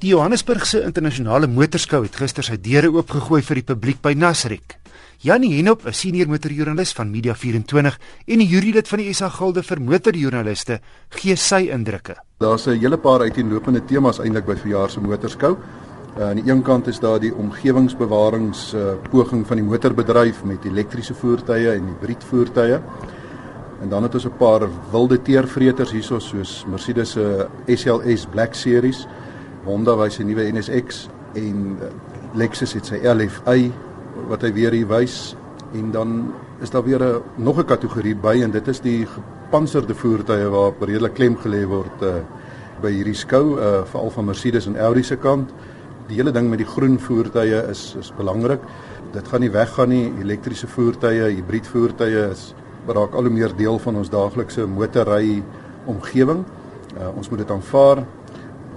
Die Johannesburgse internasionale motorskou het gister sy deure oopgegooi vir die publiek by Nasrek. Janie Henop, 'n senior motorjoernalis van Media 24 en 'n jurylid van die SA Gilde vir motorjoernaliste, gee sy indrukke. Daar's 'n hele paar uiteenlopende temas eintlik by verjaar se motorskou. Uh, aan die een kant is daar die omgewingsbewarings uh, poging van die motorbedryf met elektriese voertuie en hibriedvoertuie. En dan het ons 'n paar wilde teervreters hierso soos Mercedes se SLS Black Series Honda wys sy nuwe NSX en eh, Lexus het sy LFI wat hy weer hier wys en dan is daar weer 'n nog 'n kategorie by en dit is die gepantserde voertuie waar redelik klem gelê word uh, by hierdie skou uh, veral van Mercedes en Audi se kant. Die hele ding met die groen voertuie is is belangrik. Dit gaan nie weggaan nie. Elektriese voertuie, hibriedvoertuie is raak al hoe meer deel van ons daaglikse motorry omgewing. Uh, ons moet dit aanvaar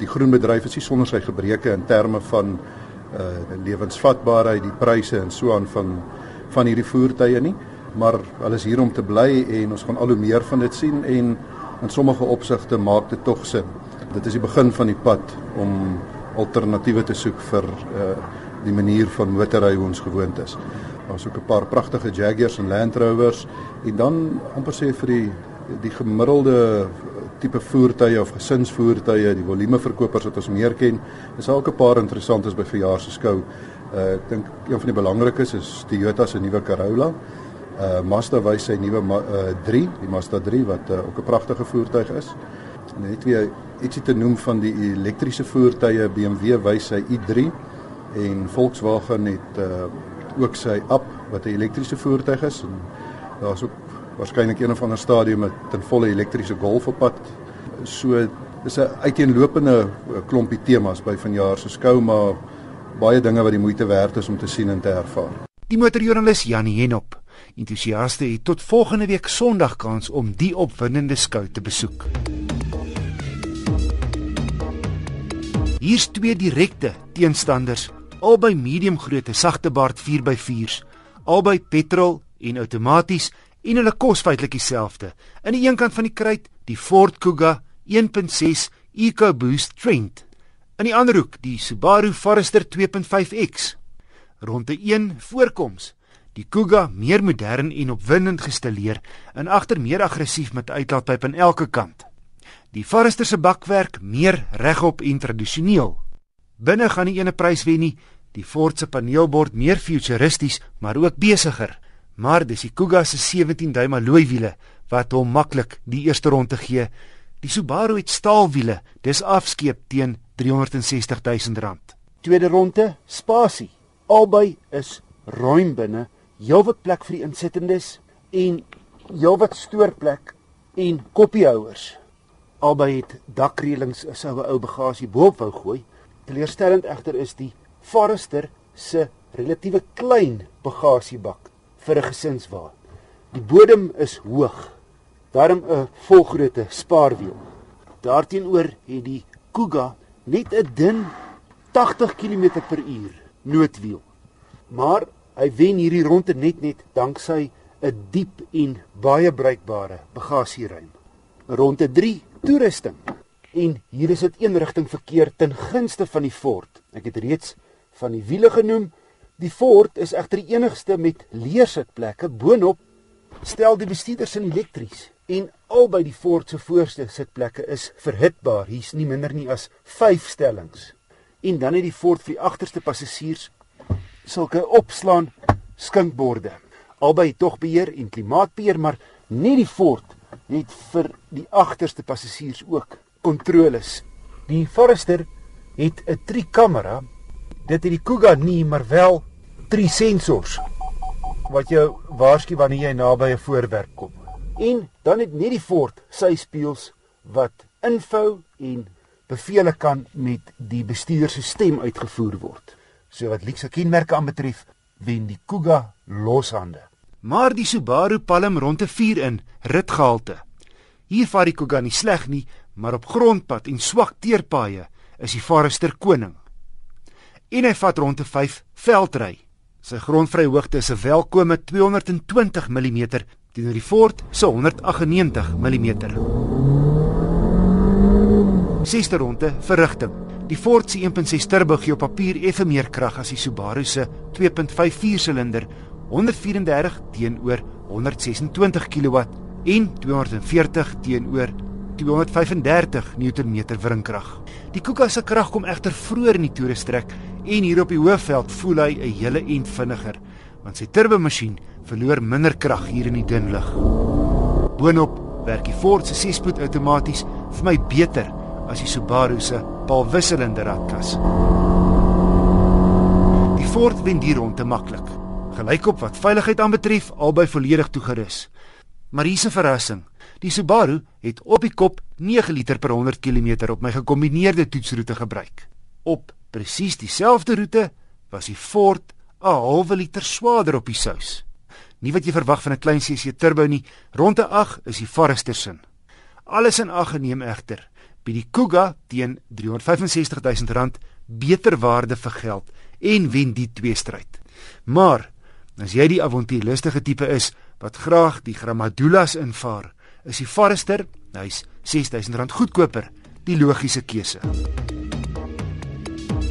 die groen bedryf is nie sonder sy gebreke in terme van uh lewensvatbaarheid, die pryse en so aan van van hierdie voertuie nie, maar hulle is hier om te bly en ons gaan al hoe meer van dit sien en in sommige opsigte maak dit tog sin. Dit is die begin van die pad om alternatiewe te soek vir uh die manier van motorry hoe ons gewoond is. Daar's ook 'n paar pragtige Jaguars en Land Rovers en dan amper sê vir die die gemiddelde tipe voertuie of gesinsvoertuie, die volumeverkopers wat ons meer ken. Dis ook 'n paar interessantes by verjaar se skou. Uh ek dink een van die belangrikes is Toyota se nuwe Corolla. Uh Mazda wys sy nuwe uh 3, die Mazda 3 wat uh, ook 'n pragtige voertuig is. Net weer ietsie te noem van die elektriese voertuie, BMW wys sy i3 en Volkswagen het uh ook sy Up wat 'n elektriese voertuig is en daar's ook waarskynlik een of ander stadium met ten volle elektriese golf op pad. So dis 'n uiteenlopende eh, klompie temas by vanjaar se skou maar baie dinge wat die moeite werd is om te sien en te ervaar. Die motorjoernalis Janie Henop, entoesiaste het tot volgende week Sondag kans om die opwindende skou te besoek. Hier's twee direkte teenstanders, albei medium grootte sagte baard 4x4s, albei petrol en outomaties en hulle kos feitelik dieselfde. Aan die een kant van die kruit, die Ford Kuga 1.6 EcoBoost Trend. Aan die ander hoek, die Subaru Forester 2.5X. Ronde 1 voorkoms. Die Kuga meer modern en opwindend gestileer en agter meer aggressief met uitlaatpyp aan elke kant. Die Forester se bakwerk meer regop en tradisioneel. Binne gaan nie ene prys wen nie. Die Ford se paneelbord meer futuristies, maar ook besigger. Maar dis die Kuga se 17 duim alloy wiele wat hom maklik die eerste ronde gee. Die Subaru het staalwiele, dis afskeep teen 360 000 rand. Tweede ronde, spasie. Albei is ruim binne, heelwat plek vir die insittendes en heelwat stoorplek en koppiehouers. Albei het dakreëlings as ou ou bagasie boop wou gooi. Teleurstellend egter is die Forester se relatiewe klein bagasiebak vir 'n gesinswa. Die bodem is hoog. Daarom 'n volgrootte spaarwiel. Daarteenoor het die Kuga net 'n dun 80 km/h noodwiel. Maar hy wen hierdie ronde net net danksy 'n diep en baie bruikbare bagasieruim. Ronde 3 toerusting. En hier is dit een rigting verkeer ten gunste van die Ford. Ek het reeds van die wiele genoem. Die Ford is egter die enigste met leersitplekke boonop. Stel die bestuurders in elektries en albei die Ford se voorste sitplekke is verhitbaar. Hier's nie minder nie as 5 stellings. En dan het die Ford vir die agterste passasiers sulke opslaan skinkborde. Albei tog beheer en klimaatbeheer, maar nie die Ford het vir die agterste passasiers ook kontroles. Die Forester het 'n 3-kamera dit het die Kuga nie, maar wel drie sensors wat jou waarsku wanneer jy naby 'n voorwerp kom. En dan het net die Ford sy spieëls wat info en bevele kan met die bestuurder se stem uitgevoer word. So wat luukse kenmerke aanbetref, wen die Kuga loshande. Maar die Subaru Palm ronde 4 in ritgehalte. Hier vaar die Kuga nie sleg nie, maar op grondpad en swak teerpaaie is die Forester koning en hy vat rond te 5 veldry. Sy grondvryhoogte is 'n welkome 220 mm teenoor die Ford se 198 mm. Sesde ronde verrigting. Die Ford se 1.6 turbo gee op papier effe meer krag as die Subaru se 2.54 silinder 134 teenoor 126 kW en 240 teenoor 235 Nm wringkrag. Die Kuga se krag kom egter vroeër in die toere strek en hier op die hoofveld voel hy 'n hele ent vinniger, want sy turbomasjien verloor minder krag hier in die dun lug. Boonop werk die Ford se 6-spoed outomaties vir my beter as die Subaru se paalwisselende ratkas. Die Ford wen die ronde maklik. Gelykop wat veiligheid aanbetref, albei volledig toegerus. Maar hier's 'n verrassing. Die Subaru het op die kop 9 liter per 100 km op my gekombineerde toetsroete gebruik. Op presies dieselfde roete was die Ford 'n halwe liter swaarder op die sous. Nie wat jy verwag van 'n klein CC turbo nie. Ronde 8 is die Forester sin. Alles in ag geneem egter, by die Kuga teen R365 000 beter waarde vir geld en wen die twee stryd. Maar as jy die avontuurlustige tipe is wat graag die Gramadulas invaar, is die Forester, hy's R6000 goedkoper, die logiese keuse.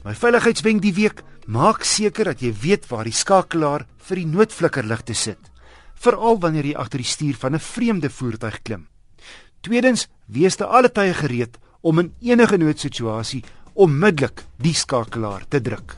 My veiligheidswenk die week, maak seker dat jy weet waar die skakelaar vir die noodflikkerligte sit, veral wanneer jy agter die stuur van 'n vreemde voertuig klim. Tweedens, wees te alle tye gereed om in enige noodsituasie onmiddellik die skakelaar te druk.